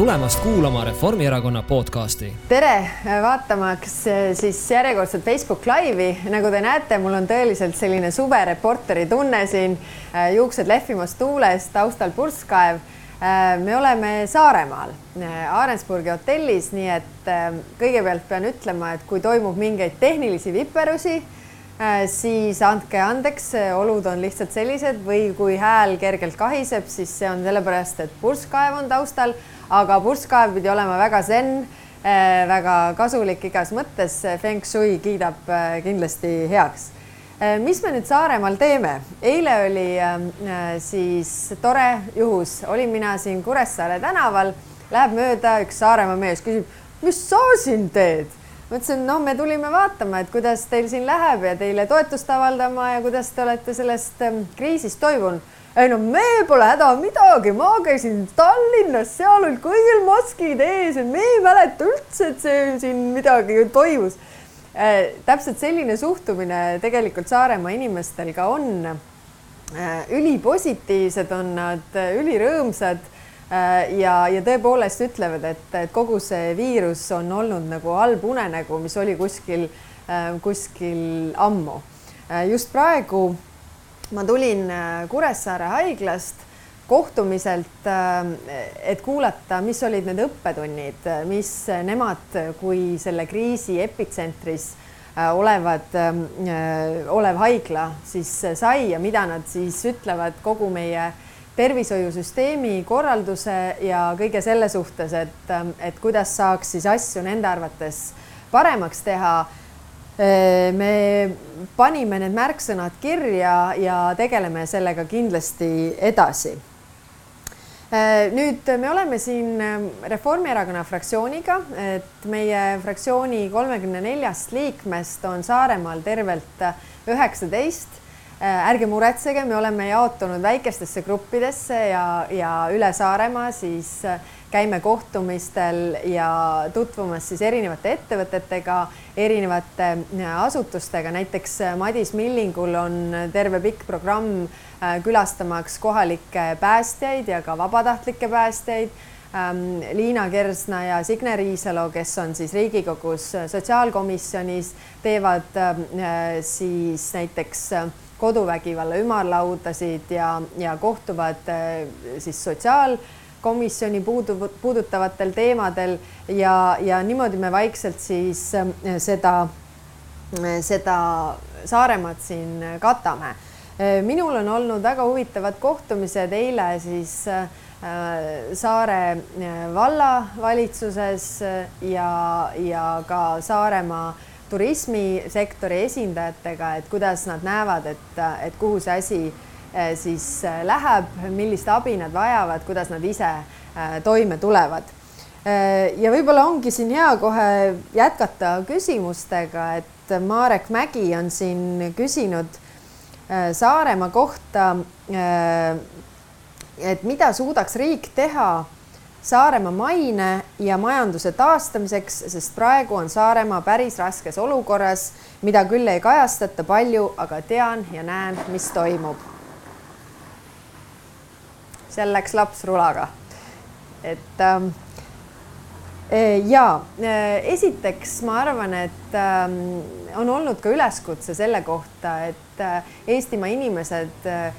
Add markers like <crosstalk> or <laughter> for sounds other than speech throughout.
tulemast kuulama Reformierakonna podcasti. tere, vaatamaks eh, siis järjekordset Facebook Live'i, nagu te näete, mul on tõeliselt selline suvereporteri tunne siin, eh, juuksed lehvimas tuules, taustal purskkaev. Eh, me oleme Saaremaal Aarensburgi hotellis, nii et kõigepealt pean ütlema, et kui toimub mingeid tehnilisi viperusi siis andke andeks, olud on lihtsalt sellised või kui hääl kergelt kahiseb, siis see on sellepärast, et purskkaev on taustal, aga purskkaev pidi olema väga zen, äh, väga kasulik igas mõttes. Feng Shui kiidab äh, kindlasti heaks. mis me nüüd Saaremaal teeme? eile oli siis tore juhus, olin mina siin Kuressaare tänaval, läheb mööda üks Saaremaa mees, küsib, mis sa siin teed mõtlesin, noh, me tulime vaatama, et kuidas teil siin läheb ja teile toetust avaldama ja kuidas te olete sellest kriisist toibunud. Ei no me pole häda midagi, ma käisin Tallinnas, seal olid kõigil maskid ees ja me ei mäleta üldse, et see siin midagi toimus äh,. täpselt selline suhtumine tegelikult Saaremaa inimestel ka on äh,. ülipositiivsed on nad, ülirõõmsad Äh, ja, ja tõepoolest ütlevad, et, et kogu see viirus on olnud nagu halb unenägu, mis oli kuskil, kuskil ammu. Just praegu ma tulin Kuressaare haiglast kohtumiselt, et kuulata, mis olid need õppetunnid, mis nemad kui selle kriisi epitsentris olevad, olev haigla siis sai ja mida nad siis ütlevad kogu meie tervishoiusüsteemi korralduse ja kõige selle suhtes, et, et kuidas saaks siis asju nende arvates paremaks teha. Me panime need märksõnad kirja ja tegeleme sellega kindlasti edasi. nüüd me oleme siin Reformierakonna fraktsiooniga, et meie fraktsiooni kolmekümne neljast liikmest on Saaremaal tervelt üheksateist ärge muretsege, me oleme jaotunud väikestesse gruppidesse ja, ja üle Saaremaa siis äh, käime kohtumistel ja tutvumas siis erinevate ettevõtetega, erinevate äh, asutustega, näiteks Madis Millingul on terve pikk programm külastamaks kohalikke päästjaid ja ka vabatahtlikke päästjaid. Ähm, Liina Kersna ja Signe Riisalo, kes on siis Riigikogus sotsiaalkomisjonis, teevad siis näiteks koduvägivalla ümarlaudasid ja, ja kohtuvad äh, siis sotsiaalkomisjoni puudu, puudutavatel teemadel ja, ja niimoodi me vaikselt siis äh, seda, äh, seda Saaremaad siin katame. minul on olnud väga huvitavad kohtumised eile siis Saare vallavalitsuses ja, ja ka Saaremaa turismisektori esindajatega, et kuidas nad näevad, et, et kuhu see asi eh, siis eh, läheb, millist abi nad vajavad, kuidas nad ise eh, toime tulevad. ja võib-olla ongi siin hea kohe jätkata küsimustega, et Marek Mägi on siin küsinud Saaremaa kohta. et mida suudaks riik teha Saaremaa maine ja majanduse taastamiseks, sest praegu on Saaremaa päris raskes olukorras, mida küll ei kajastata palju, aga tean ja näen, mis toimub. Seal läks laps rulaga. et ähm, e, ja e, esiteks ma arvan, et ähm, on olnud ka üleskutse selle kohta, et äh, Eestimaa inimesed äh,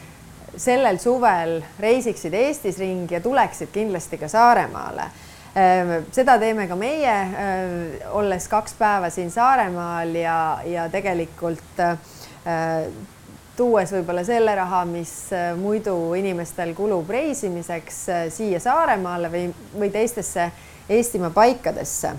sellel suvel reisiksid Eestis ringi ja tuleksid kindlasti ka Saaremaale. Ehm, seda teeme ka meie, ehm, olles kaks päeva siin Saaremaal ja, ja tegelikult ehm, tuues võib-olla selle raha, mis muidu inimestel kulub reisimiseks siia Saaremaale või, või teistesse Eestimaa paikadesse.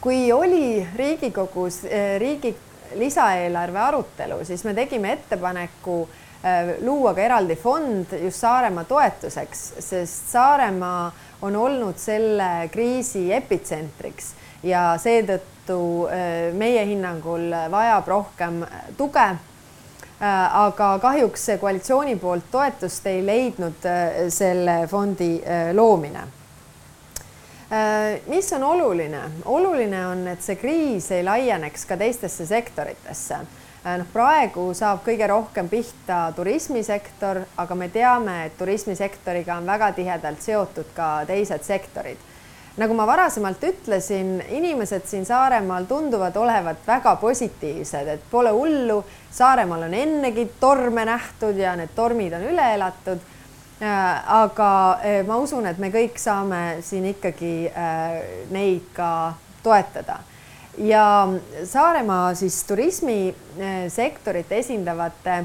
kui oli Riigikogus riigi lisaeelarve arutelu, siis me tegime ettepaneku Äh, luua ka eraldi fond just Saaremaa toetuseks, sest Saaremaa on olnud selle kriisi epitsentriks ja seetõttu äh, meie hinnangul vajab rohkem tuge. Äh, aga kahjuks see koalitsiooni poolt toetust ei leidnud selle fondi loomine mis on oluline? oluline on, et see kriis ei laieneks ka teistesse sektoritesse noh, praegu saab kõige rohkem pihta turismisektor, aga me teame, et turismisektoriga on väga tihedalt seotud ka teised sektorid nagu ma varasemalt ütlesin, inimesed siin Saaremaal tunduvad olevat väga positiivsed, et pole hullu. Saaremaal on ennegi torme nähtud ja need tormid on üle elatud. Äh, aga äh, ma usun, et me kõik saame siin ikkagi äh, neid ka toetada ja Saaremaa siis turismisektorit esindavate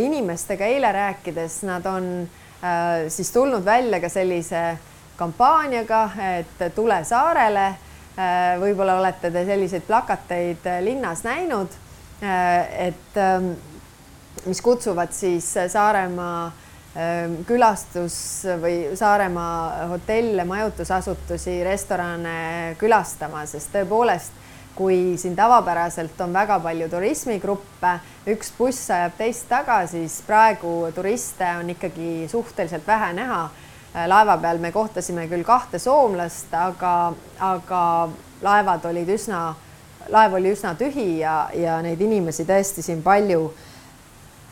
inimestega eile rääkides, nad on siis tulnud välja ka sellise kampaaniaga, et tule saarele. Võib-olla olete te selliseid plakateid linnas näinud, et ähm, mis kutsuvad siis Saaremaa ähm, külastus või Saaremaa hotelle, majutusasutusi, restorane külastama, sest tõepoolest, kui siin tavapäraselt on väga palju turismigruppe, üks buss ajab teist taga, siis praegu turiste on ikkagi suhteliselt vähe näha. Äh, laeva peal me kohtasime küll kahte soomlast, aga, aga laevad olid üsna, laev oli üsna tühi ja, ja neid inimesi tõesti siin palju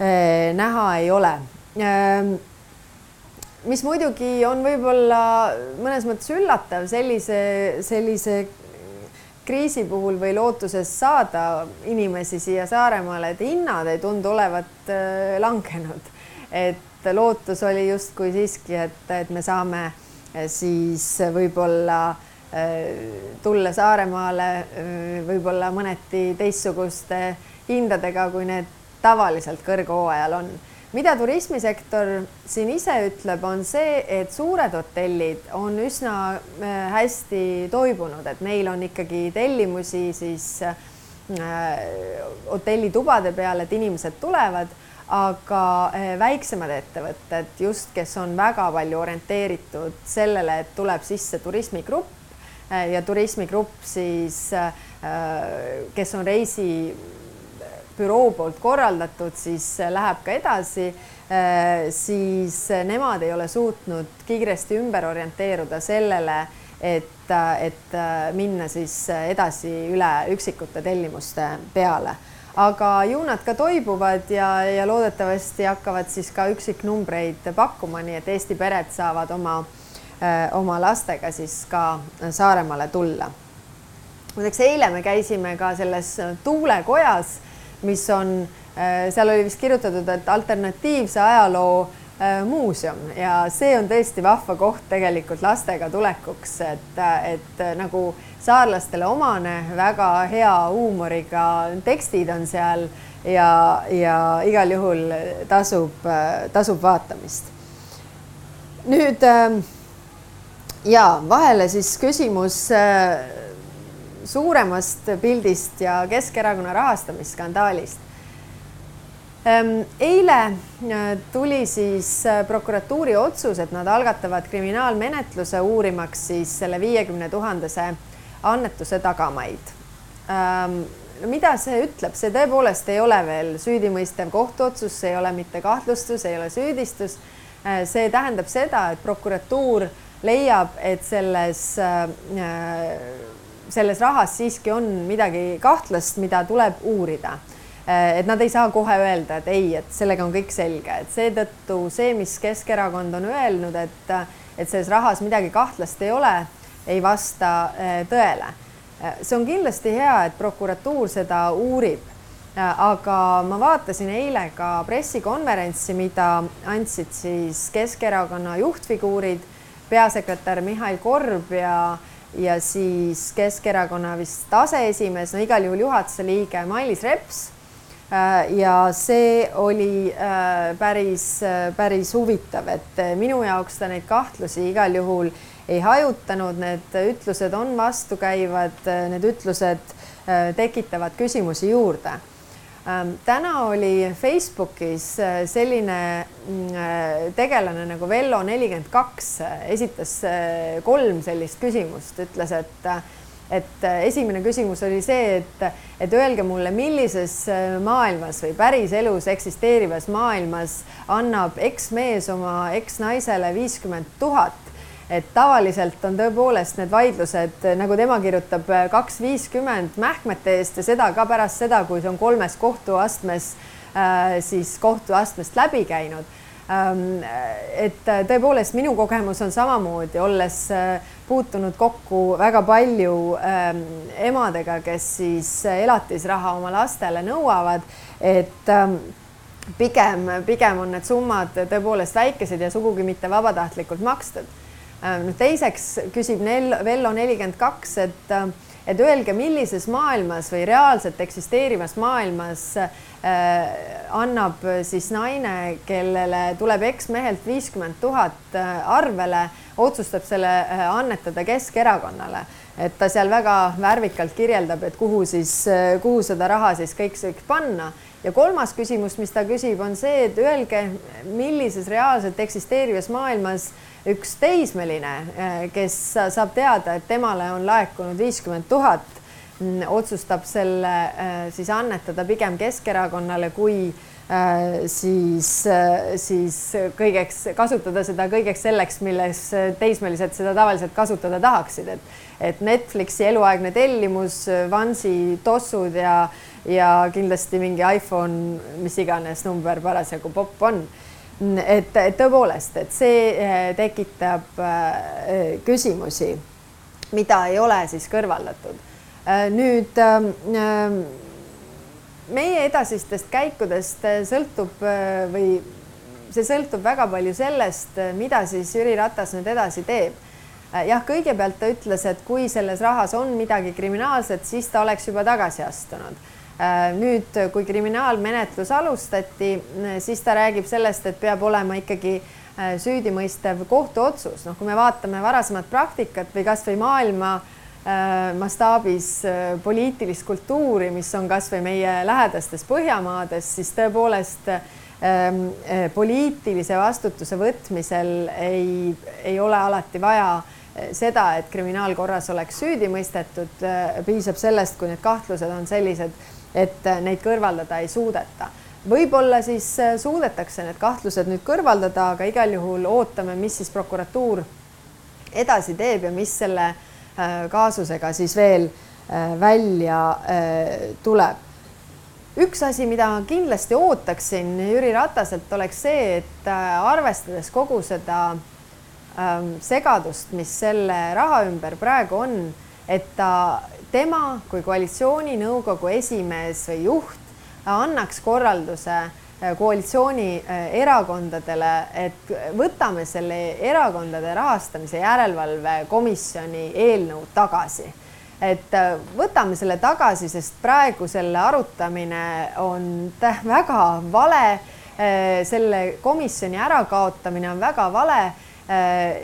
eh, näha ei ole eh,. mis muidugi on võib-olla mõnes mõttes üllatav sellise, sellise kriisi puhul või lootuses saada inimesi siia Saaremaale, et hinnad ei tundu olevat eh, langenud, et lootus oli justkui siiski, et, et me saame eh, siis võib-olla tulla Saaremaale võib-olla mõneti teistsuguste hindadega, kui need tavaliselt kõrghooajal on. mida turismisektor siin ise ütleb, on see, et suured hotellid on üsna hästi toibunud, et neil on ikkagi tellimusi siis hotellitubade peale, et inimesed tulevad aga väiksemad ettevõtted just, kes on väga palju orienteeritud sellele, et tuleb sisse turismigrupp ja turismigrupp siis, eh, kes on reisibüroo poolt korraldatud, siis läheb ka edasi, siis nemad ei ole suutnud kiiresti ümber orienteeruda sellele, et, et minna siis edasi üle üksikute tellimuste peale. Aga ju nad ka toibuvad ja, ja loodetavasti hakkavad siis ka üksiknumbreid pakkuma, nii et Eesti pered saavad oma, äh, oma lastega siis ka Saaremaale tulla. muideks eile me käisime ka selles tuulekojas, mis on, äh, seal oli vist kirjutatud, et alternatiivse ajaloo äh, muuseum ja see on tõesti vahva koht tegelikult lastega tulekuks, et, et nagu saarlastele omane, väga hea huumoriga tekstid on seal ja, ja igal juhul tasub, tasub vaatamist. nüüd ähm, ja vahele siis küsimus äh, suuremast pildist ja Keskerakonna rahastamisskandaalist. Ähm, eile äh, tuli siis äh, prokuratuuri otsus, et nad algatavad kriminaalmenetluse uurimaks siis selle viiekümne tuhandese annetuse tagamaid ähm,. no mida see ütleb, see tõepoolest ei ole veel süüdimõistev kohtuotsus, see ei ole mitte kahtlustus, ei ole süüdistus. Äh, see tähendab seda, et prokuratuur leiab, et selles äh,, selles rahas siiski on midagi kahtlast, mida tuleb uurida äh, et nad ei saa kohe öelda, et ei, et sellega on kõik selge, et seetõttu see, mis Keskerakond on öelnud, et, et selles rahas midagi kahtlast ei ole ei vasta äh, tõele. Äh, see on kindlasti hea, et prokuratuur seda uurib. Äh, aga ma vaatasin eile ka pressikonverentsi, mida andsid siis Keskerakonna juhtfiguurid, peasekretär Mihhail Korb ja, ja siis Keskerakonna vist aseesimees, no igal juhul juhatuse liige Mailis Reps ja see oli päris, päris huvitav, et minu jaoks ta neid kahtlusi igal juhul ei hajutanud, need ütlused on vastukäivad, need ütlused äh, tekitavad küsimusi juurde. Ähm, täna oli Facebookis äh, selline mm, äh, tegelane nagu Vello nelikümmend kaks, esitas kolm sellist küsimust, ütles, et et esimene küsimus oli see, et, et öelge mulle, millises maailmas või päriselus eksisteerivas maailmas annab eksmees oma eksnaisele viiskümmend tuhat et tavaliselt on tõepoolest need vaidlused, nagu tema kirjutab, kaks viiskümmend mähkmete eest ja seda ka pärast seda, kui see on kolmes kohtuastmes äh, siis kohtuastmest läbi käinud. Ähm, et tõepoolest minu kogemus on samamoodi, olles äh, puutunud kokku väga palju ähm, emadega, kes siis elatisraha oma lastele nõuavad, et ähm, pigem, pigem on need summad tõepoolest väikesed ja sugugi mitte vabatahtlikult makstud teiseks küsib Vello nelikümmend kaks, et, äh, et öelge, millises maailmas või reaalselt eksisteerivas maailmas äh, annab siis naine, kellele tuleb eksmehelt viiskümmend tuhat arvele, otsustab selle annetada Keskerakonnale et ta seal väga värvikalt kirjeldab, et kuhu siis, kuhu seda raha siis kõik võiks panna. ja kolmas küsimus, mis ta küsib, on see, et öelge, millises reaalselt eksisteerivas maailmas äh, üks teismeline, eh, kes saab teada, et temale on laekunud viiskümmend tuhat, mm, otsustab selle eh, siis annetada pigem Keskerakonnale, kui eh, siis, siis kõigeks, kasutada seda kõigeks selleks, milles teismelised seda tavaliselt kasutada tahaksid, et et Netflixi eluaegne tellimus, Vansi tossud ja, ja kindlasti mingi iPhone, mis iganes number parasjagu popp on et, tõepoolest, et see eh, tekitab eh, küsimusi, mida ei ole siis kõrvaldatud. Eh, nüüd meie edasistest käikudest sõltub või see sõltub väga palju sellest, mida siis Jüri Ratas nüüd edasi teeb. jah, kõigepealt ta ütles, et kui selles rahas on midagi kriminaalset, siis ta oleks juba tagasi astunud nüüd, kui kriminaalmenetlus alustati, äh, siis ta räägib sellest, et peab olema ikkagi äh, süüdimõistev kohtuotsus, noh, kui me vaatame varasemat praktikat või kasvõi maailma mastaabis poliitilist kultuuri, mis on kasvõi meie lähedastes Põhjamaades, siis tõepoolest ähm, poliitilise vastutuse võtmisel ei, ei ole alati vaja seda, et kriminaalkorras oleks süüdi mõistetud, piisab sellest, kui need kahtlused on sellised et äh, neid kõrvaldada ei suudeta. võib-olla siis äh, suudetakse need kahtlused nüüd kõrvaldada, aga igal juhul ootame, mis siis prokuratuur edasi teeb ja mis selle äh, kaasusega siis veel välja tuleb. üks asi, mida kindlasti ootaksin Jüri Rataselt, oleks see, et arvestades kogu seda ähm, segadust, mis selle raha ümber praegu on, et ta tema kui koalitsiooninõukogu esimees või juht annaks korralduse äh, koalitsiooni äh, et võtame selle erakondade rahastamise järelevalve komisjoni eelnõu tagasi. et äh, võtame selle tagasi, sest praegu selle arutamine on väga vale. selle komisjoni ärakaotamine on väga vale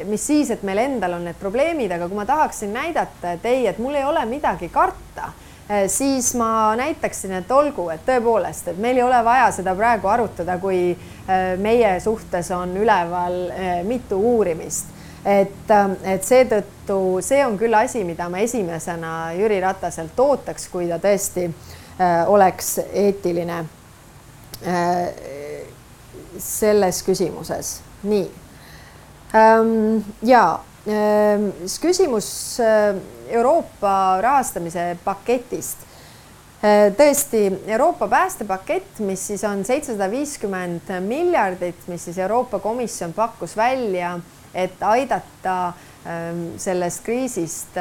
mis siis, et meil endal on need probleemid, aga kui ma tahaksin näidata, et ei, et mul ei ole midagi karta, äh, siis ma näitaksin, et olgu, et tõepoolest, et meil ei ole vaja seda praegu arutada, kui äh, meie suhtes on üleval mitu uurimist. et, et seetõttu see on küll asi, mida ma esimesena Jüri Rataselt ootaks, kui ta tõesti oleks eetiline selles küsimuses. nii ja ähm, siis küsimus äh, Euroopa rahastamise paketist. Äh, tõesti, Euroopa päästepakett, mis siis on seitsesada viiskümmend miljardit, mis siis Euroopa Komisjon pakkus välja, et aidata ähm, sellest kriisist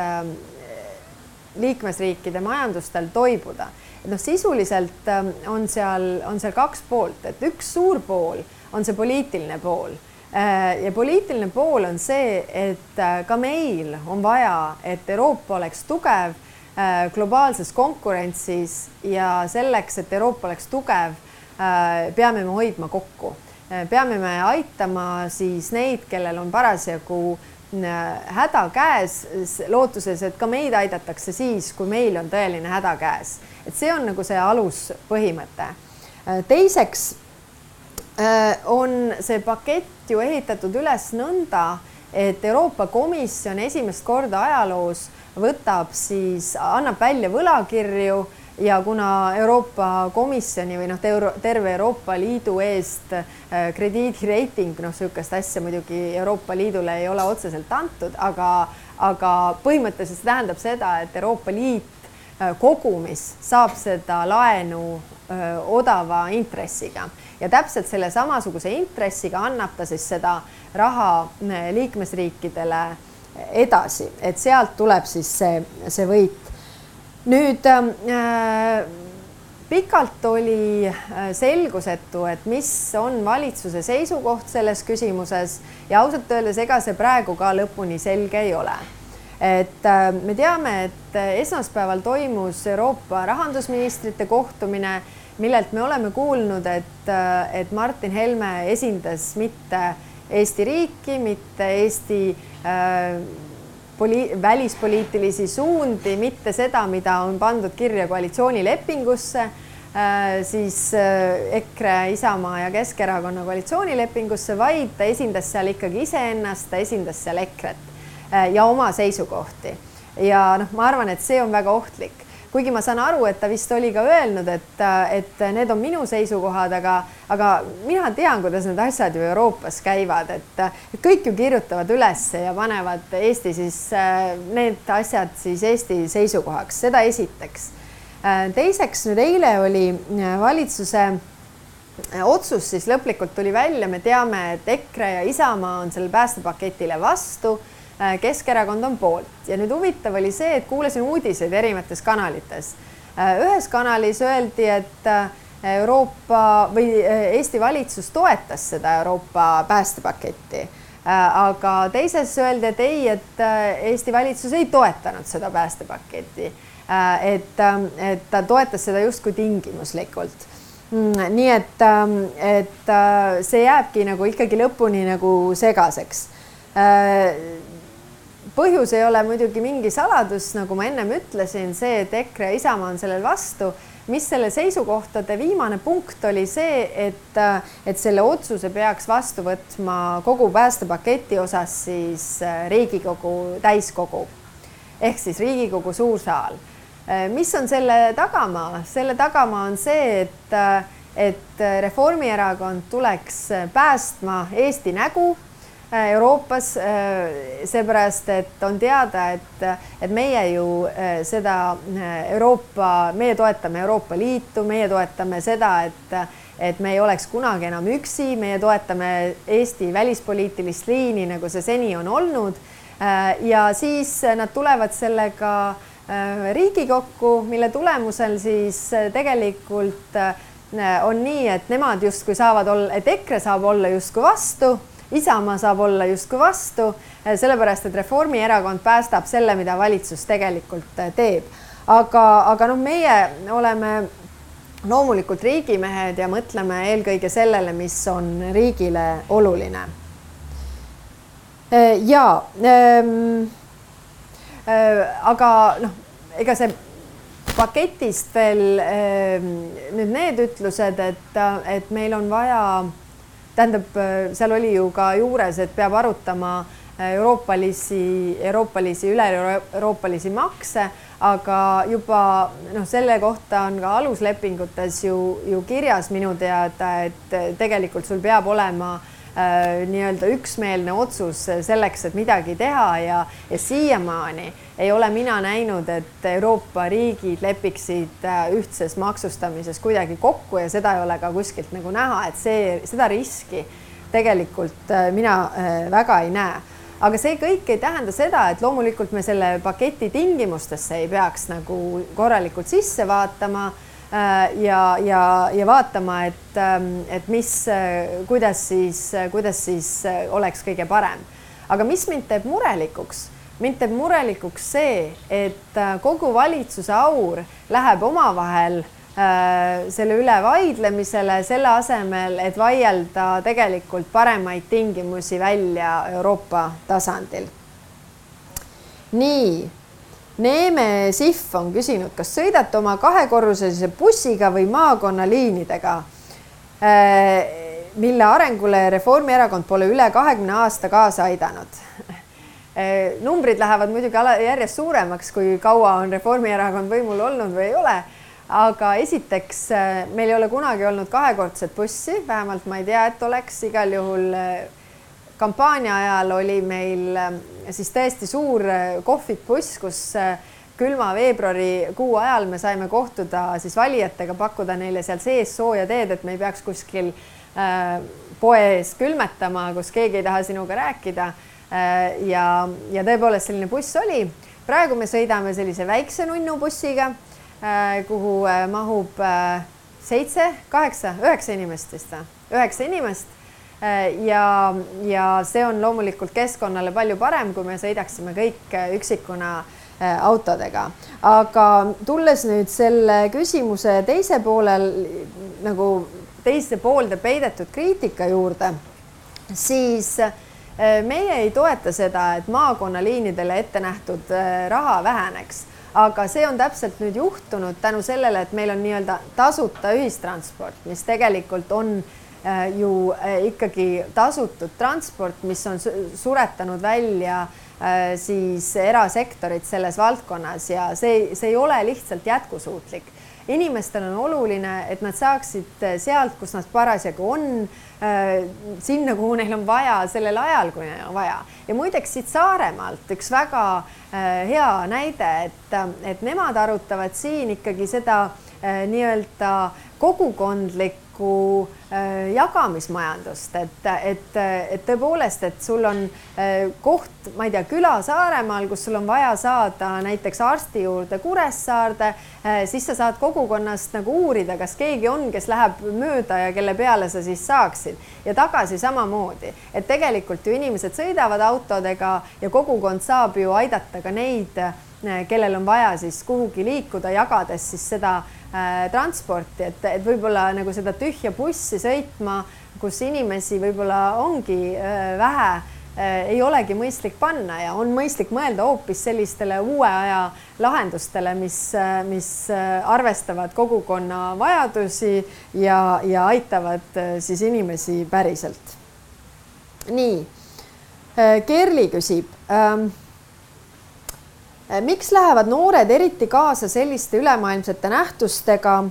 liikmesriikide majandustel toibuda. et noh, sisuliselt on seal, on seal kaks poolt, et üks suur pool on see poliitiline pool ja poliitiline pool on see, et äh, ka meil on vaja, et Euroopa oleks tugev äh, globaalses konkurentsis ja selleks, et Euroopa oleks tugev, peame me hoidma kokku, peame me aitama siis neid, kellel on parasjagu häda käes, lootuses, et ka meid aidatakse siis, kui meil on tõeline häda käes. et see on nagu see aluspõhimõte. teiseks Äh, on see pakett ju ehitatud üles nõnda, et Euroopa Komisjon esimest korda ajaloos võtab siis, annab välja võlakirju ja kuna Euroopa Komisjoni või noh, terve Euroopa Liidu eest krediidireiting, noh, niisugust asja muidugi Euroopa Liidule ei ole otseselt antud, aga, aga põhimõtteliselt see tähendab seda, et Euroopa Liit kogumis saab seda laenu öö, odava intressiga ja täpselt selle samasuguse intressiga annab ta siis seda raha liikmesriikidele edasi, et sealt tuleb siis see, see võit. nüüd äh, pikalt oli selgusetu, et mis on valitsuse seisukoht selles küsimuses. Ja ausalt öeldes, ega see praegu ka lõpuni selge ei ole. Et me teame, et esmaspäeval toimus Euroopa rahandusministrite kohtumine, millelt me oleme kuulnud, et, äh, et Martin Helme esindas mitte Eesti riiki, mitte Eesti äh, poli-, välispoliitilisi suundi, mitte seda, mida on pandud kirja koalitsioonilepingusse äh,, siis äh, EKRE, Isamaa ja Keskerakonna koalitsioonilepingusse, vaid ta esindas seal ikkagi iseennast, ta esindas seal EKRE-t Äh, ja oma seisukohti. ja noh, ma arvan, et see on väga ohtlik, kuigi ma saan aru, et ta vist oli ka öelnud, et, et need on minu seisukohad, aga, aga mina tean, kuidas need asjad ju Euroopas käivad, et, kõik ju kirjutavad üles ja panevad Eesti siis need asjad siis Eesti seisukohaks, seda esiteks. teiseks nüüd eile oli valitsuse otsus siis lõplikult tuli välja, me teame, et EKRE ja Isamaa on sellele päästepaketile vastu Keskerakond on poolt ja nüüd huvitav oli see, et kuulasin uudiseid erinevates kanalites. Äh, ühes kanalis öeldi, et äh, Euroopa või Eesti valitsus toetas seda Euroopa päästepaketti, aga teises öeldi, et ei, et Eesti valitsus ei toetanud seda päästepaketti. et, et ta toetas seda justkui tingimuslikult mm, nii et, et see jääbki nagu ikkagi lõpuni nagu segaseks põhjus ei ole muidugi mingi saladus, nagu ma ennem ütlesin, see, et EKRE ja Isamaa on sellel vastu. mis selle seisukohtade viimane punkt oli see, et, et selle otsuse peaks vastu võtma kogu päästepaketi osas siis äh, Riigikogu täiskogu ehk siis Riigikogu suur saal. Äh, mis on selle tagamaa? selle tagamaa on see, et, äh, et Reformierakond tuleks päästma Eesti nägu Euroopas, äh, seepärast et on teada, et, et meie ju äh, seda Euroopa, meie toetame Euroopa Liitu, meie toetame seda, et, et me ei oleks kunagi enam üksi, meie toetame Eesti välispoliitilist liini, nagu see seni on olnud. ja siis nad tulevad sellega Riigikokku, mille tulemusel siis tegelikult on nii, et nemad justkui saavad olla, et EKRE saab olla justkui vastu Isamaa saab olla justkui vastu, eh, sellepärast et Reformierakond päästab selle, mida valitsus tegelikult eh, teeb. aga, aga noh, meie oleme loomulikult riigimehed ja mõtleme eelkõige sellele, mis on riigile oluline. Eh, ja ähm, äh, aga noh, ega see paketist veel äh, nüüd need ütlused, et, et meil on vaja tähendab, äh, seal oli ju ka juures, et peab arutama äh, euroopalisi, euroopalisi, üle-euroopalisi makse, aga juba noh, selle kohta on ka aluslepingutes ju, ju kirjas minu teada, et tegelikult sul peab olema äh, nii-öelda üksmeelne otsus selleks, et midagi teha ja, ja siiamaani ei ole mina näinud, et Euroopa riigid lepiksid äh, ühtses maksustamises kuidagi kokku ja seda ei ole ka kuskilt nagu näha, et see, seda riski tegelikult äh, mina äh, väga ei näe aga see kõik ei tähenda seda, et loomulikult me selle paketi tingimustesse ei peaks nagu korralikult sisse vaatama ja, ja, ja vaatama, et, ähm, et mis, kuidas siis, kuidas siis oleks kõige parem. aga mis mind teeb murelikuks mind teeb murelikuks see, et äh, kogu valitsuse aur läheb omavahel äh, selle üle vaidlemisele, selle asemel, et vaielda tegelikult paremaid tingimusi välja Euroopa tasandil. nii, Neeme Sihv on küsinud, kas sõidate oma kahekorruselise bussiga või maakonnaliinidega, äh, mille arengule Reformierakond pole üle kahekümne aasta kaasa aidanud numbrid lähevad muidugi ala, järjest suuremaks, kui kaua on Reformierakond võimul olnud või ei ole. aga esiteks meil ei ole kunagi olnud kahekordset bussi, vähemalt ma ei tea, et oleks igal juhul kampaania ajal oli meil siis tõesti suur kohvikbuss, kus külma veebruarikuu ajal me saime kohtuda siis valijatega, pakkuda neile seal sees sooja teed, et me ei peaks kuskil äh, poe ees külmetama, kus keegi ei taha sinuga rääkida. Ja, ja tõepoolest selline buss oli. praegu me sõidame sellise väikse nunnu bussiga äh,, kuhu äh, mahub äh, seitse, kaheksa, üheksa inimest vist või? üheksa inimest äh, ja, ja see on loomulikult keskkonnale palju parem, kui me sõidaksime kõik äh, üksikuna äh, Äh, autodega. aga tulles nüüd selle küsimuse teise poolel nagu teise poolde peidetud kriitika juurde, siis äh, meie ei toeta seda, et maakonnaliinidele ette nähtud äh, raha väheneks aga see on täpselt nüüd juhtunud tänu sellele, et meil on nii-öelda tasuta ühistransport, mis tegelikult on ju ikkagi tasutud transport, mis on suretanud välja äh, Äh, siis erasektorit selles valdkonnas ja see, see ei ole lihtsalt jätkusuutlik. inimestel on oluline, et nad saaksid sealt, kus nad parasjagu on, äh, sinna, kuhu neil on vaja, sellel ajal, kui neil on vaja. ja muideks siit Saaremaalt üks väga äh, hea näide, et, et nemad arutavad siin ikkagi seda nii-öelda kogukondlikku Äh, jagamismajandust, et, et, et tõepoolest, et sul on äh, koht, ma ei tea, küla Saaremaal, kus sul on vaja saada näiteks arsti juurde Kuressaarde, äh, siis sa saad kogukonnast nagu uurida, kas keegi on, kes läheb mööda ja kelle peale sa siis saaksid. Ja tagasi samamoodi, et tegelikult ju inimesed sõidavad autodega ja kogukond saab ju aidata ka neid, kellel on vaja siis kuhugi liikuda, jagades siis seda transporti, et, et võib-olla nagu seda tühja bussi sõitma, kus inimesi võib-olla ongi äh, vähe äh,, ei olegi mõistlik panna ja on mõistlik mõelda hoopis sellistele uue aja lahendustele, mis, äh, mis äh, arvestavad kogukonna vajadusi ja, ja aitavad äh, siis inimesi päriselt. nii äh,, Kerli küsib ähm, Äh, miks lähevad noored eriti kaasa selliste ülemaailmsete nähtustega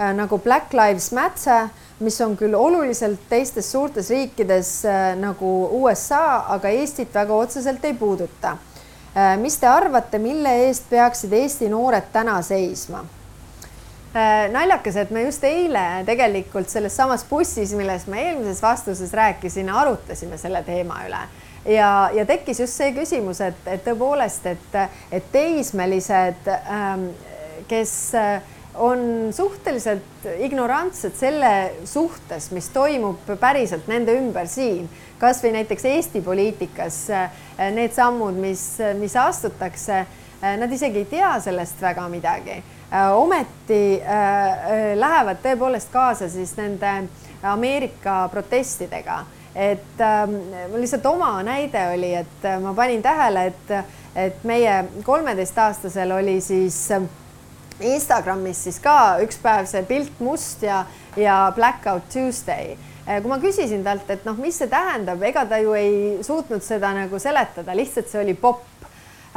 äh, nagu Black Lives Matter, mis on küll oluliselt teistes suurtes riikides äh, nagu USA, aga Eestit väga otseselt ei puuduta. mis te arvate, mille eest peaksid Eesti noored täna seisma? naljakas, et me just eile tegelikult selles samas bussis, millest ma eelmises vastuses rääkisin, arutasime selle teema üle ja, ja tekkis just see küsimus, et, et tõepoolest, et, et teismelised, ähm, kes äh, on suhteliselt ignorantsed selle suhtes, mis toimub päriselt nende ümber siin, kasvõi näiteks Eesti poliitikas äh, need sammud, mis, mis astutakse, äh, nad isegi ei tea sellest väga midagi. ometi lähevad tõepoolest kaasa siis nende Ameerika protestidega et äh, lihtsalt oma näide oli, et äh, ma panin tähele, et, et meie kolmeteistaastasel oli siis äh, Instagramis siis ka üks päev see pilt must ja, ja Blackout Tuesday. Äh, kui ma küsisin talt, et noh, mis see tähendab, ega ta ju ei suutnud seda nagu seletada, lihtsalt see oli popp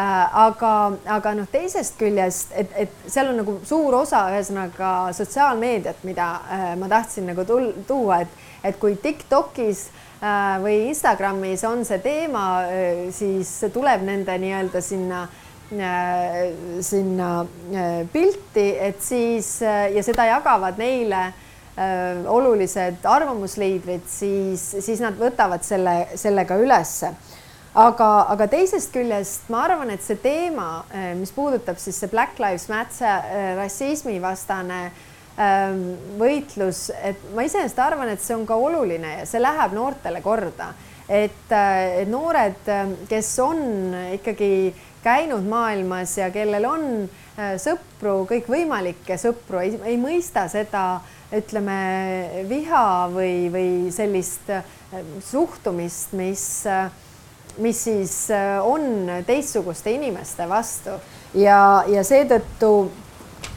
aga, aga noh, teisest küljest, et, et seal on nagu suur osa, ühesõnaga sotsiaalmeediat, mida äh, ma tahtsin nagu tuua, et, et kui Tiktokis äh, Äh, või Instagramis on see teema, äh, siis tuleb nende nii-öelda sinna äh, sinna pilti, et siis ja seda jagavad neile olulised arvamusliidrid, siis, siis nad võtavad selle, sellega ülesse. aga, aga teisest küljest ma arvan, et see teema, mis puudutab siis see Black Lives Matter rassismivastane äh, võitlus, et ma iseenesest arvan, et see on ka oluline ja see läheb noortele korda, et äh, noored, ähm, kes on ikkagi käinud maailmas ja kellel on äh, sõpru, kõikvõimalikke sõpru, ei mõista seda, ütleme, viha või, või sellist äh, suhtumist, mis, mis siis on teistsuguste inimeste vastu. Ja, ja seetõttu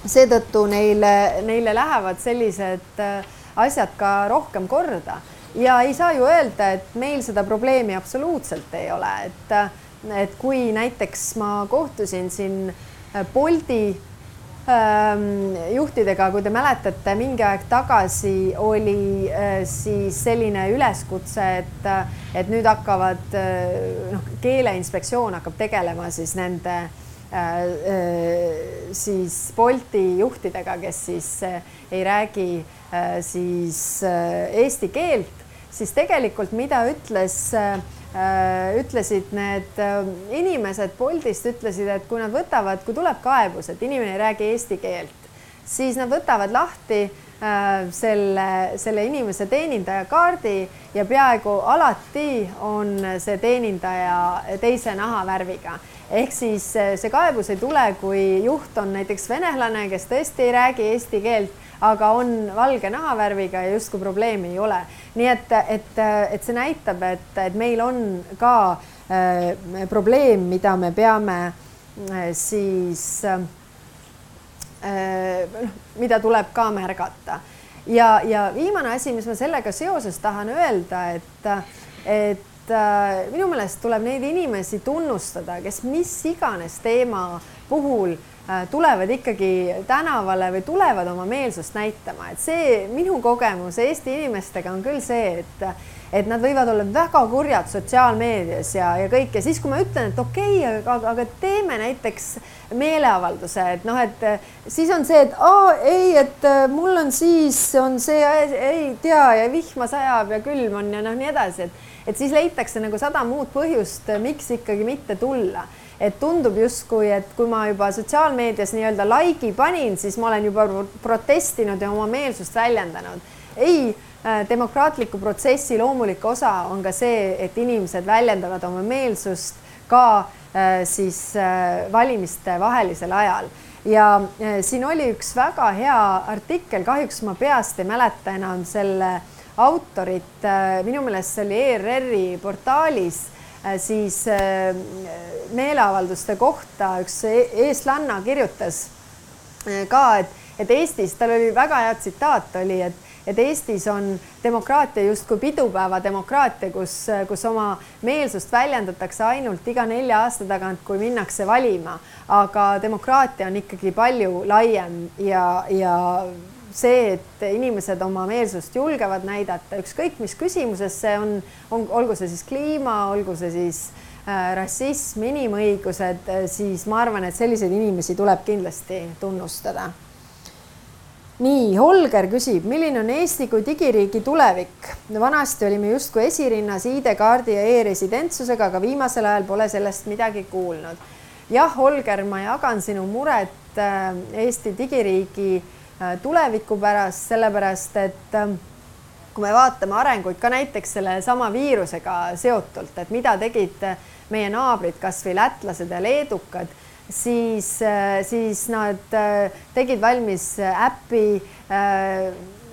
seetõttu neile, neile lähevad sellised äh, asjad ka rohkem korda. Ja ei saa ju öelda, et meil seda probleemi absoluutselt ei ole, et, et kui näiteks ma kohtusin siin äh, Bolti ähm, juhtidega, kui te mäletate, mingi aeg tagasi oli äh, siis selline üleskutse, et, et nüüd hakkavad noh, keeleinspektsioon hakkab tegelema siis nende siis Bolti juhtidega, kes siis ei räägi siis eesti keelt, siis tegelikult mida ütles äh, Äh, ütlesid need äh, inimesed Boltist ütlesid, et kui nad võtavad, kui tuleb kaebus, et inimene ei räägi eesti keelt, siis nad võtavad lahti äh, selle, selle inimese teenindaja kaardi ja peaaegu alati on see teenindaja teise nahavärviga ehk siis see kaebus ei tule, kui juht on näiteks venelane, kes tõesti ei räägi eesti keelt aga on valge nahavärviga ja justkui probleemi ei ole. nii et, et, et see näitab, et, et meil on ka äh, probleem, mida me peame äh, siis äh, mida tuleb ka märgata. ja, ja viimane asi, mis ma sellega seoses tahan öelda, et, et äh, minu meelest tuleb neid inimesi tunnustada, kes mis iganes teema puhul äh, Äh, tulevad ikkagi tänavale või tulevad oma meelsust näitama, et see minu kogemus Eesti inimestega on küll see, et et nad võivad olla väga kurjad sotsiaalmeedias ja, ja kõik. Ja siis, kui ma ütlen, et okei okay,, aga, aga teeme näiteks meeleavalduse, et noh, et siis on see, et aa ei, et äh, mul on siis on see, ei tea ja vihma sajab ja külm on ja noh, nii edasi, et et siis leitakse nagu sada muud põhjust, miks ikkagi mitte tulla et tundub justkui, et kui ma juba sotsiaalmeedias nii-öelda like'i panin, siis ma olen juba protestinud ja oma meelsust väljendanud. ei, äh, demokraatliku protsessi loomulik osa on ka see, et inimesed väljendavad oma meelsust ka äh, siis äh, valimiste vahelisel ajal ja siin oli üks väga hea artikkel, kahjuks ma peast ei mäleta enam selle autorit, minu meelest see oli ERR-i portaalis Äh, siis äh, meeleavalduste kohta üks e-, eestlanna kirjutas äh, ka, et, et Eestis, tal oli väga hea tsitaat oli, et, et Eestis on demokraatia justkui pidupäeva demokraatia, kus, kus oma meelsust väljendatakse ainult iga nelja aasta tagant, kui minnakse valima, aga demokraatia on ikkagi palju laiem ja, ja see, et inimesed oma meelsust julgevad näidata, ükskõik mis küsimuses see on, on, olgu see siis kliima, olgu see siis äh, rassism, inimõigused, äh, siis ma arvan, et selliseid inimesi tuleb kindlasti tunnustada. nii, Holger küsib, milline on Eesti kui digiriigi tulevik? vanasti olime justkui esirinnas ID-kaardi ja e-residentsusega, aga viimasel ajal pole sellest midagi kuulnud. jah, Holger, ma jagan sinu muret äh, Eesti digiriigi tuleviku pärast, sellepärast et ähm, kui me vaatame arenguid ka näiteks sellesama viirusega seotult, et mida tegid äh, meie naabrid, kasvõi lätlased ja leedukad, siis, äh, siis nad tegid valmis äpi.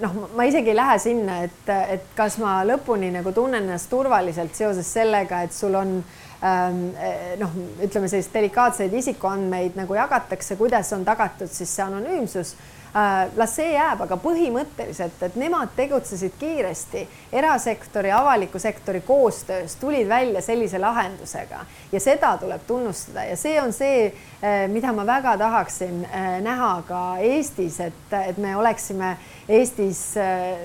noh, ma isegi ei lähe sinna, et, et kas ma lõpuni nagu tunnen ennast turvaliselt seoses sellega, et sul on ähm, noh, ütleme selliseid delikaatseid isikuandmeid nagu jagatakse, kuidas on tagatud siis see anonüümsus Äh, las see jääb, aga põhimõtteliselt, et nemad tegutsesid kiiresti, erasektori, avaliku sektori koostöös tulid välja sellise lahendusega. Ja seda tuleb tunnustada. Ja see on see, äh, mida ma väga tahaksin äh, näha ka Eestis, et, et me oleksime Eestis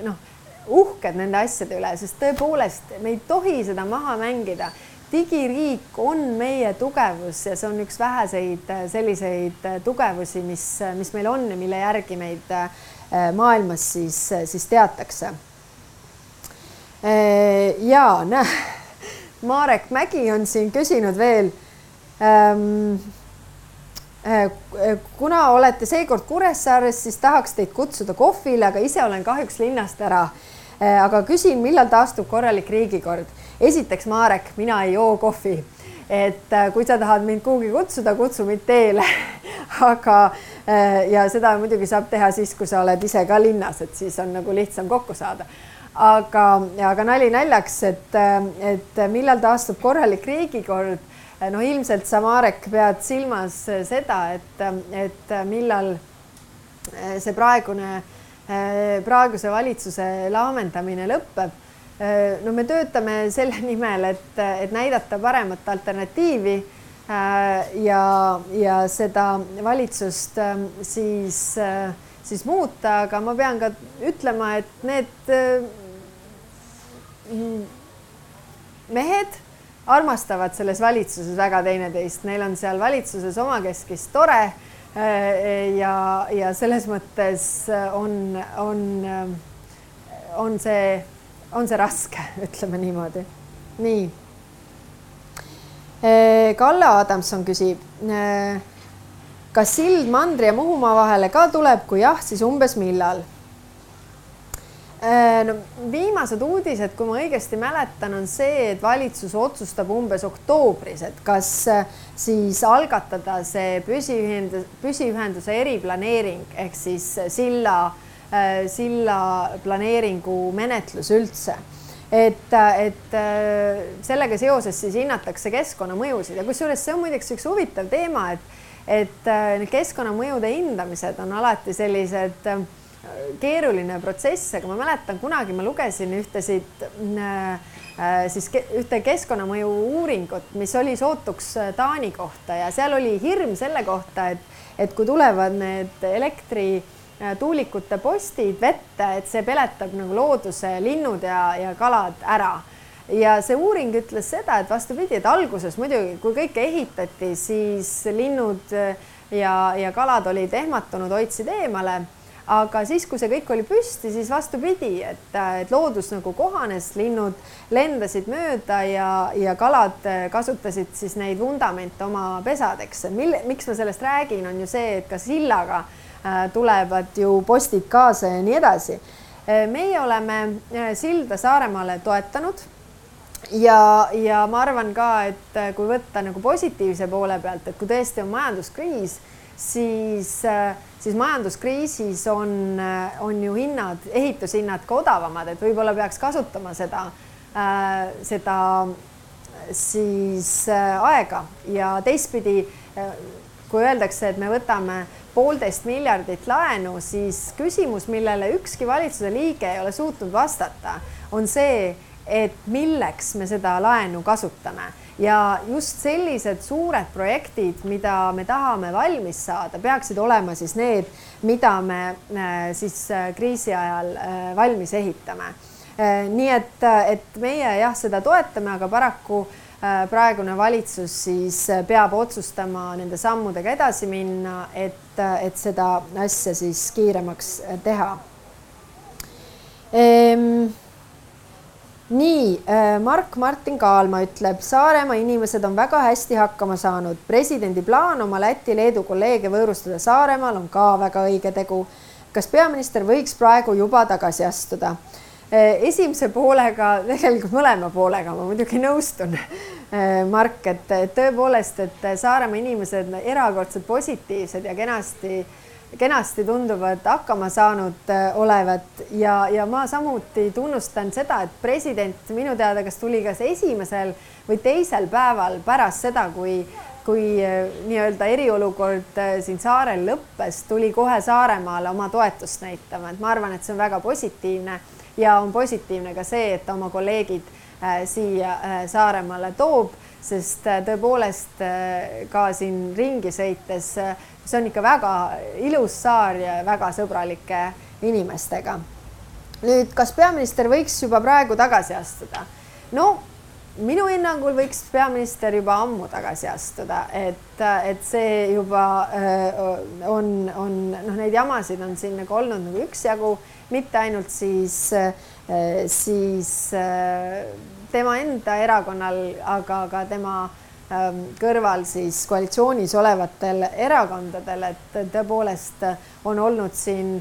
noh, uhked nende asjade üle, sest tõepoolest me ei tohi seda maha mängida digiriik on meie tugevus ja see on üks väheseid äh, selliseid äh, tugevusi, mis, äh, mis meil on ja mille järgi meid maailmas siis, siis teatakse. ja näe, <laughs> Marek Mägi on siin küsinud veel ähm, kuna olete seekord Kuressaares, siis tahaks teid kutsuda kohvile, aga ise olen kahjuks linnast ära. aga küsin, millal taastub korralik riigikord esiteks, Marek, mina ei joo kohvi, et äh, kui sa tahad mind kuhugi kutsuda, kutsu mind teele. <laughs> Aga äh, ja seda muidugi saab teha siis, kui sa oled ise ka linnas, et siis on nagu lihtsam kokku saada. aga, aga nali naljaks, et, äh, et millal taastub korralik riigikord? No ilmselt sa, Marek, pead silmas seda, et, et millal see praegune, praeguse valitsuse laamendamine lõpeb no me töötame selle <laughs> nimel, et, et näidata paremat alternatiivi ja, ja seda valitsust siis, siis muuta, aga ma pean ka ütlema, et need mehed armastavad selles valitsuses väga teineteist, neil on seal valitsuses omakeskis tore äh, ja, ja selles mõttes on, on, on see, on see raske, <laughs> ütleme niimoodi. nii. Kalle Adamson küsib. Kas sild Mandri ja Muhumaa vahele ka tuleb, kui jah, siis umbes millal? No viimased uudised, kui ma õigesti mäletan, on see, et valitsus otsustab umbes oktoobris, et kas äh, siis algatada see püsiühendus, püsiühenduse eriplaneering ehk siis silla, äh, silla planeeringu menetlus üldse. Et, et sellega seoses siis hinnatakse keskkonnamõjusid. Ja kusjuures see on muideks üks huvitav teema, et, et need keskkonnamõjude hindamised on alati sellised äh, keeruline protsess, aga ma mäletan, kunagi ma lugesin ühtesid äh, siis ühte keskkonnamõju uuringut, mis oli sootuks äh, Taani kohta. Ja seal oli hirm selle kohta, et, et kui tulevad need elektrituulikute postid vette, et see peletab nagu looduse linnud ja, ja kalad ära ja see uuring ütles seda, et vastupidi, et alguses muidugi, kui kõike ehitati, siis linnud ja, ja kalad olid ehmatunud, hoidsid eemale aga siis, kui see kõik oli püsti, siis vastupidi, et, et loodus nagu kohanes, linnud lendasid mööda ja, ja kalad kasutasid siis neid vundamente oma pesadeks. mille, miks ma sellest räägin, on ju see, et ka sillaga äh, tulevad ju postid kaasa ja nii edasi. Äh, meie oleme äh, silda Saaremaale toetanud ja, ja ma arvan ka, et kui võtta nagu positiivse poole pealt, et kui tõesti on majanduskriis, siis äh, siis majanduskriisis on, on ju hinnad, ehitushinnad ka odavamad, et võib-olla peaks kasutama seda äh,, seda siis äh, aega ja teistpidi äh, kui öeldakse, et me võtame poolteist miljardit laenu, siis küsimus, millele ükski valitsuse liige ei ole suutnud vastata, on see, et milleks me seda laenu kasutame ja just sellised suured projektid, mida me tahame valmis saada, peaksid olema siis need, mida me äh, siis äh, kriisi ajal äh, valmis ehitame. nii et, et meie jah, seda toetame, aga paraku praegune valitsus siis peab otsustama nende sammudega edasi minna, et, et seda asja siis kiiremaks teha ehm, nii äh, Mark Martin Kaalma ütleb, Saaremaa inimesed on väga hästi hakkama saanud. presidendi plaan oma Läti-Leedu kolleege võõrustada Saaremaal on ka väga õige tegu. kas peaminister võiks praegu juba tagasi astuda? Äh, esimese poolega, <laughs> tegelikult mõlema poolega ma muidugi nõustun, äh, Mark, et tõepoolest, et Saaremaa inimesed erakordselt positiivsed ja kenasti kenasti tunduvad hakkama saanud äh, olevat. Ja, ja ma samuti tunnustan seda, et president minu teada, kas tuli kas esimesel või teisel päeval pärast seda, kui, kui nii-öelda eriolukord siin saarel lõppes, tuli kohe Saaremaale oma toetust näitama, et ma arvan, et see on väga positiivne ja on positiivne ka see, et oma kolleegid siia Saaremaale toob, sest tõepoolest ka siin ringi sõites see on ikka väga ilus saar ja väga sõbralike inimestega. nüüd, kas peaminister võiks juba praegu tagasi astuda? no minu hinnangul võiks peaminister juba ammu tagasi astuda, et, et see juba äh, on, on noh, neid jamasid on siin nagu olnud nagu üksjagu, mitte ainult siis, äh, siis äh, tema enda erakonnal, aga ka tema Ähm, kõrval siis koalitsioonis olevatel erakondadel, et tõepoolest on olnud siin,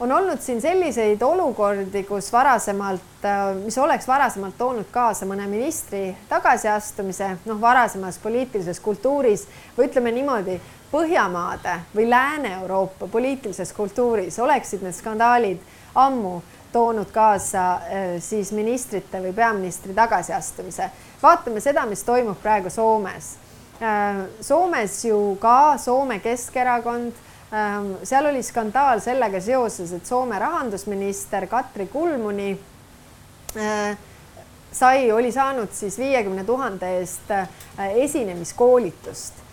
on olnud siin selliseid olukordi, kus varasemalt, äh, mis oleks varasemalt toonud kaasa mõne ministri tagasiastumise, noh, varasemas poliitilises kultuuris või ütleme niimoodi, Põhjamaade või Lääne-Euroopa poliitilises kultuuris oleksid need skandaalid ammu toonud kaasa äh, siis ministrite või peaministri tagasiastumise. vaatame seda, mis toimub praegu Soomes. Äh, Soomes ju ka Soome Keskerakond, seal oli skandaal sellega seoses, et Soome rahandusminister Katri Kulmuni äh, sai, oli saanud siis viiekümne tuhande eest esinemiskoolitust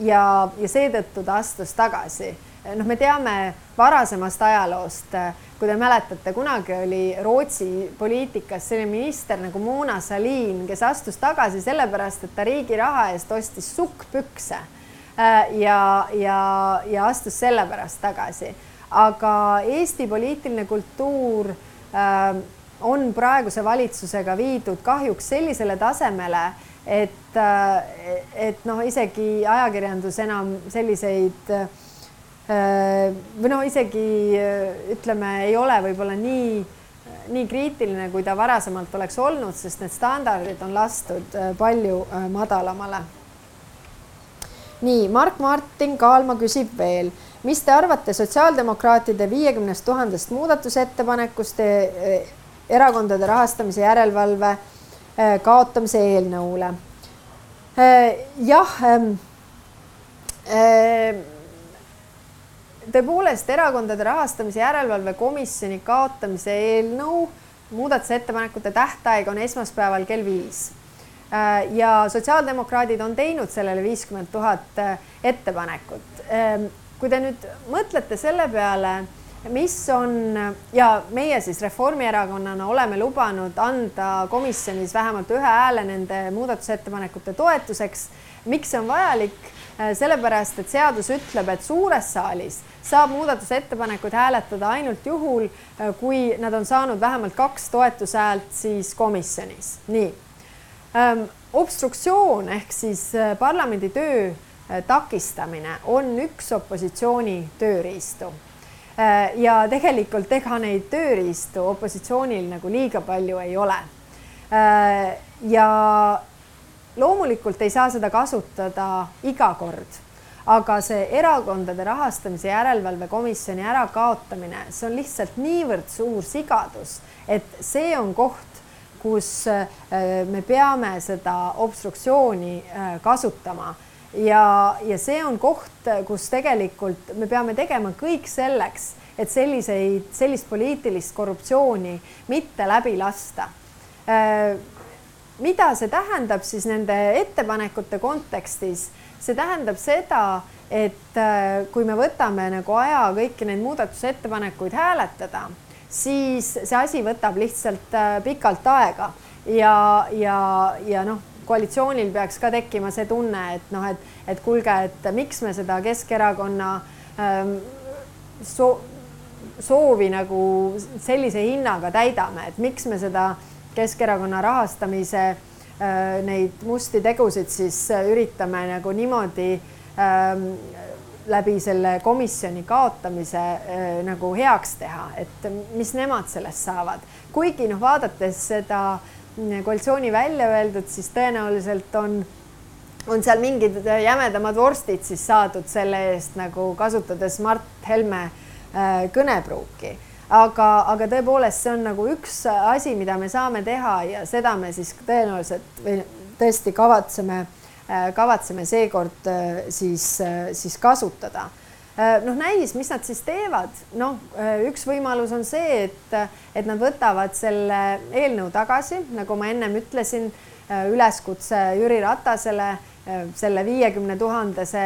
ja, ja seetõttu ta astus tagasi. noh, me teame varasemast ajaloost, kui te mäletate, kunagi oli Rootsi poliitikas selline minister nagu Mona Sahlin, kes astus tagasi sellepärast, et ta riigi raha eest ostis sukkpükse ja, ja, ja astus sellepärast tagasi aga Eesti poliitiline kultuur äh, on praeguse valitsusega viidud kahjuks sellisele tasemele, et, äh, et noh, isegi ajakirjandus enam selliseid äh, või noh, isegi ütleme, ei ole võib-olla nii, nii kriitiline, kui ta varasemalt oleks olnud, sest need standardid on lastud palju madalamale. Nii, Mark Martin Kaalma küsib veel mis te arvate sotsiaaldemokraatide viiekümnest tuhandest muudatusettepanekust eh, erakondade rahastamise järelevalve eh, kaotamise eelnõule? Eh, jah, ehm, tõepoolest Erakondade Rahastamise Järelevalve Komisjoni kaotamise eelnõu muudatusettepanekute tähtaeg on esmaspäeval kell viis. Ja sotsiaaldemokraadid on teinud sellele viiskümmend tuhat ettepanekut ehm, kui te nüüd mõtlete selle peale, mis on ja meie siis Reformierakonnana oleme lubanud anda komisjonis vähemalt ühe hääle nende muudatusettepanekute toetuseks. miks see on vajalik? sellepärast, et seadus ütleb, et suures saalis saab muudatusettepanekuid hääletada ainult juhul, kui nad on saanud vähemalt kaks toetushäält siis komisjonis. nii obstruktsioon ehk siis parlamendi töö Äh, takistamine on üks opositsiooni tööriistu. Äh, ja tegelikult ega neid tööriistu opositsioonil nagu liiga palju ei ole. Äh, ja loomulikult ei saa seda kasutada iga kord, aga see erakondade rahastamise järelevalve komisjoni ärakaotamine, see on lihtsalt niivõrd suur sigadus, et see on koht, kus me peame seda obstruktsiooni kasutama ja, ja see on koht, kus tegelikult me peame tegema kõik selleks, et selliseid, sellist poliitilist korruptsiooni mitte läbi lasta. Äh, mida see tähendab siis nende ettepanekute kontekstis? see tähendab seda, et äh, kui me võtame nagu aja kõiki neid muudatusettepanekuid hääletada, siis see asi võtab lihtsalt äh, pikalt aega. Ja, ja, ja noh koalitsioonil peaks ka tekkima see tunne, et noh, et, et kuulge, et miks me seda Keskerakonna ähm, so, soovi nagu sellise hinnaga täidame, et miks me seda Keskerakonna rahastamise äh, neid musti tegusid siis äh, üritame nagu niimoodi ähm, läbi selle komisjoni kaotamise äh, nagu heaks teha, et mis nemad sellest saavad, kuigi noh, vaadates seda äh, koalitsiooni välja öeldud, siis tõenäoliselt on, on seal mingid jämedamad vorstid siis saadud selle eest nagu kasutades Mart Helme äh, kõnepruuki. Aga, aga tõepoolest, see on nagu üks asi, mida me saame teha ja seda me siis tõenäoliselt või tõesti kavatseme, äh, kavatseme seekord äh, siis, siis kasutada. Äh, noh, näis, mis nad siis teevad, noh, äh, üks võimalus on see, et, et nad võtavad selle eelnõu tagasi, nagu ma ennem ütlesin, äh, üleskutse Jüri Ratasele selle viiekümne tuhandese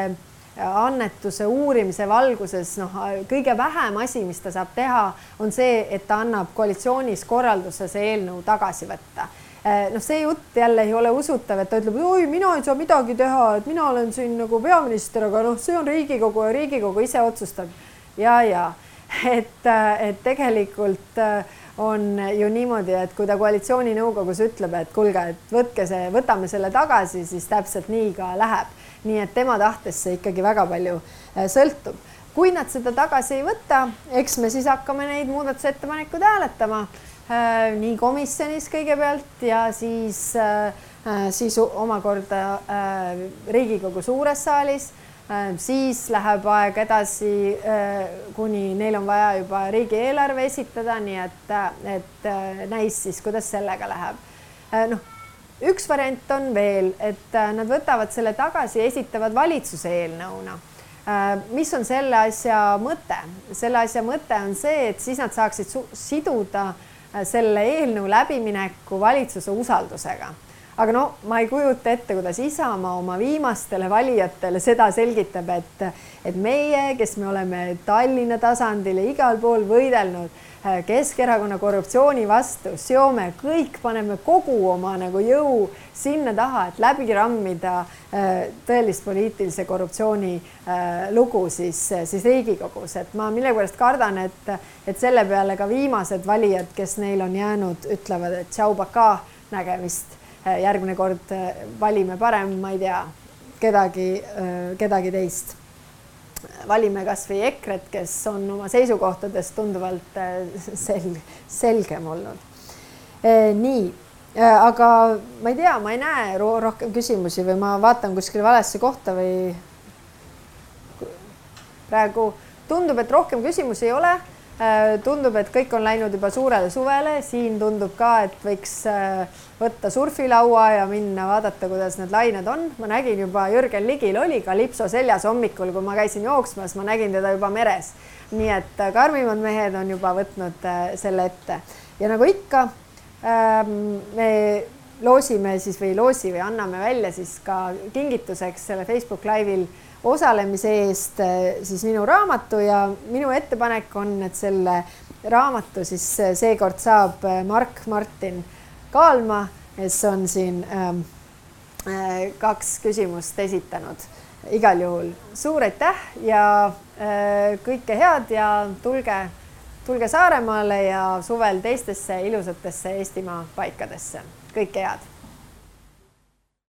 annetuse uurimise valguses noh, kõige vähem asi, mis ta saab teha, on see, et ta annab koalitsioonis korralduse see eelnõu tagasi võtta noh, see jutt jälle ei ole usutav, et ta ütleb, oi, mina ei saa midagi teha, et mina olen siin nagu peaminister, aga noh, see on Riigikogu ja Riigikogu ise otsustab. ja, ja <laughs> et, eh, et tegelikult eh, on ju niimoodi, et kui ta koalitsiooninõukogus ütleb, et kuulge, et võtke see, võtame selle tagasi, siis täpselt nii ka läheb. nii et tema tahtest see ikkagi väga palju sõltub. kui nad seda tagasi ei võta, eks me siis hakkame neid muudatusettepanekuid hääletama nii komisjonis kõigepealt ja siis, äh, äh, siis omakorda Riigikogu suures saalis. siis läheb aeg edasi, kuni neil on vaja juba riigieelarve esitada, nii et, et näis siis, kuidas sellega läheb. noh, üks variant on veel, et nad võtavad selle tagasi, esitavad valitsuse eelnõuna mis on selle asja mõte? selle asja mõte on see, et siis nad saaksid siduda selle eelnõu läbimineku valitsuse usaldusega. Aga no ma ei kujuta ette, kuidas Isamaa oma viimastele valijatele seda selgitab, et, et meie, kes me oleme Tallinna tasandil ja igal pool võidelnud äh, Keskerakonna korruptsiooni vastu, seome kõik, paneme kogu oma nagu jõu sinna taha, et läbi rammida äh, tõelist poliitilise korruptsiooni äh, lugu siis, siis Riigikogus, et ma millegipärast kardan, et, et selle peale ka viimased valijad, kes neil on jäänud, ütlevad, et tšau, pakaa, nägemist Äh, järgmine kord äh, valime parem, ma ei tea, kedagi, äh, kedagi teist. Valime kasvõi EKRE-t, kes on oma seisukohtadest tunduvalt sel-, selgem olnud. nii, aga ma ei tea, ma ei näe rohkem küsimusi või ma vaatan kuskile valesse kohta või praegu tundub, et rohkem küsimusi ei ole Äh, tundub, et kõik on läinud juba suurele suvele, siin tundub ka, et võiks äh, võtta surfilaua ja minna vaadata, kuidas need lained on. ma nägin juba Jürgen Ligil oli kalipso seljas hommikul, kui ma käisin jooksmas, ma nägin teda juba meres. nii et äh, karmimad mehed on juba võtnud selle ette ja nagu ikka, ähm, me loosime siis või loosi või anname välja siis ka kingituseks selle Facebook Live'il osalemise eest eh, siis minu raamatu ja minu ettepanek on, et selle raamatu siis eh, seekord saab eh, Mark Martin Kaalma, kes on siin ähm, kaks küsimust esitanud. igal juhul suur aitäh ja kõike head ja tulge, tulge Saaremaale ja suvel teistesse ilusatesse Eestimaa paikadesse. kõike head